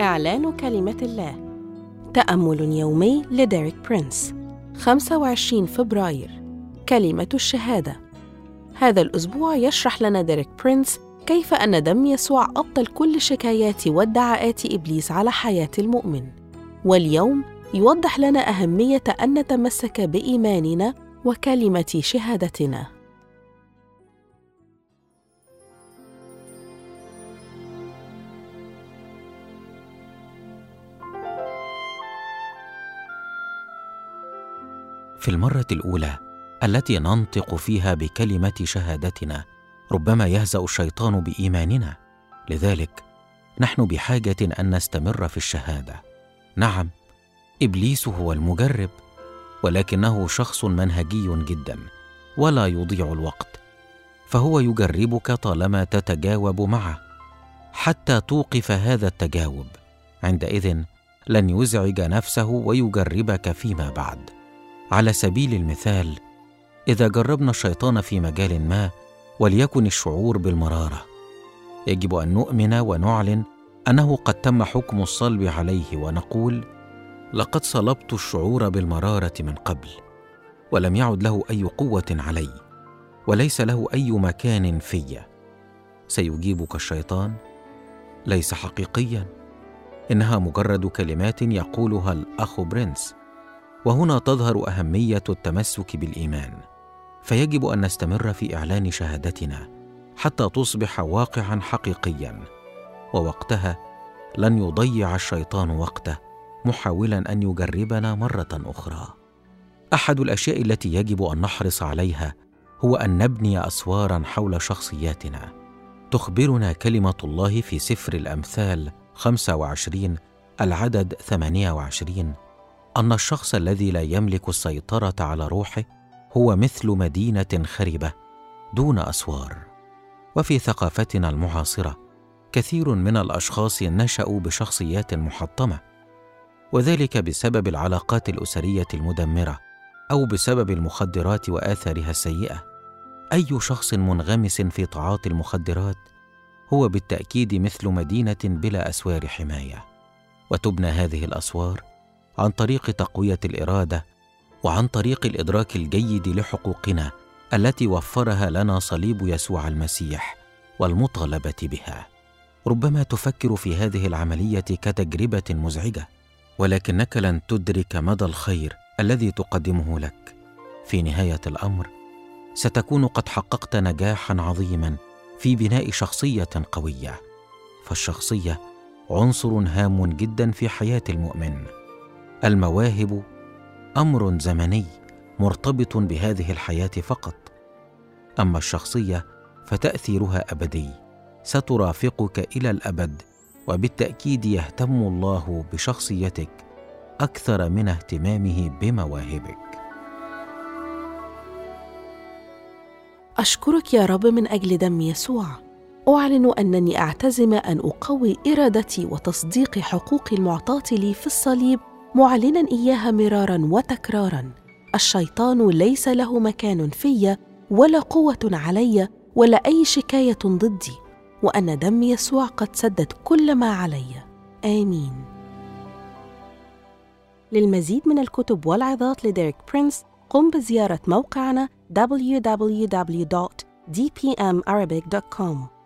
إعلان كلمة الله. تأمل يومي لديريك برينس. 25 فبراير. كلمة الشهادة. هذا الأسبوع يشرح لنا ديريك برينس كيف أن دم يسوع أبطل كل شكايات وادعاءات إبليس على حياة المؤمن. واليوم يوضح لنا أهمية أن نتمسك بإيماننا وكلمة شهادتنا. في المرة الأولى التي ننطق فيها بكلمة شهادتنا ربما يهزأ الشيطان بإيماننا. لذلك نحن بحاجة أن نستمر في الشهادة. نعم إبليس هو المجرب ولكنه شخص منهجي جدا ولا يضيع الوقت. فهو يجربك طالما تتجاوب معه حتى توقف هذا التجاوب. عندئذ لن يزعج نفسه ويجربك فيما بعد. على سبيل المثال إذا جربنا الشيطان في مجال ما وليكن الشعور بالمرارة. يجب أن نؤمن ونعلن أنه قد تم حكم الصلب عليه ونقول لقد صلبت الشعور بالمرارة من قبل ولم يعد له أي قوة علي وليس له أي مكان في. سيجيبك الشيطان. ليس حقيقيا إنها مجرد كلمات يقولها الأخ برنس. وهنا تظهر أهمية التمسك بالإيمان. فيجب أن نستمر في إعلان شهادتنا حتى تصبح واقعا حقيقيا. ووقتها لن يضيع الشيطان وقته محاولا أن يجربنا مرة أخرى. أحد الأشياء التي يجب أن نحرص عليها هو أن نبني اسوارا حول شخصياتنا. تخبرنا كلمة الله في سفر الأمثال 25 العدد 28 أن الشخص الذي لا يملك السيطرة على روحه هو مثل مدينة خربة دون أسوار. وفي ثقافتنا المعاصرة كثير من الأشخاص نشأوا بشخصيات محطمة وذلك بسبب العلاقات الأسرية المدمرة أو بسبب المخدرات وآثارها السيئة. أي شخص منغمس في تعاطي المخدرات هو بالتأكيد مثل مدينة بلا أسوار حماية وتبنى هذه الأسوار عن طريق تقوية الإرادة وعن طريق الإدراك الجيد لحقوقنا التي وفرها لنا صليب يسوع المسيح والمطالبه بها. ربما تفكر في هذه العملية كتجربة مزعجة ولكنك لن تدرك مدى الخير الذي تقدمه لك. في نهاية الأمر ستكون قد حققت نجاحا عظيما في بناء شخصية قوية. فالشخصية عنصر هام جدا في حياة المؤمن. المواهب أمر زمني مرتبط بهذه الحياة فقط. أما الشخصية فتأثيرها أبدي سترافقك إلى الأبد وبالتأكيد يهتم الله بشخصيتك أكثر من اهتمامه بمواهبك. أشكرك يا رب من أجل دم يسوع. أعلن أنني أعتزم أن أقوي إرادتي وتصديق حقوقي المعطاة لي في الصليب معلنا إياها مرارا وتكرارا. الشيطان ليس له مكان في ولا قوة علي ولا أي شكاية ضدي وأن دم يسوع قد سدد كل ما علي. آمين. للمزيد من الكتب والعظات لديريك برينس قم بزيارة موقعنا www.dpmarabic.com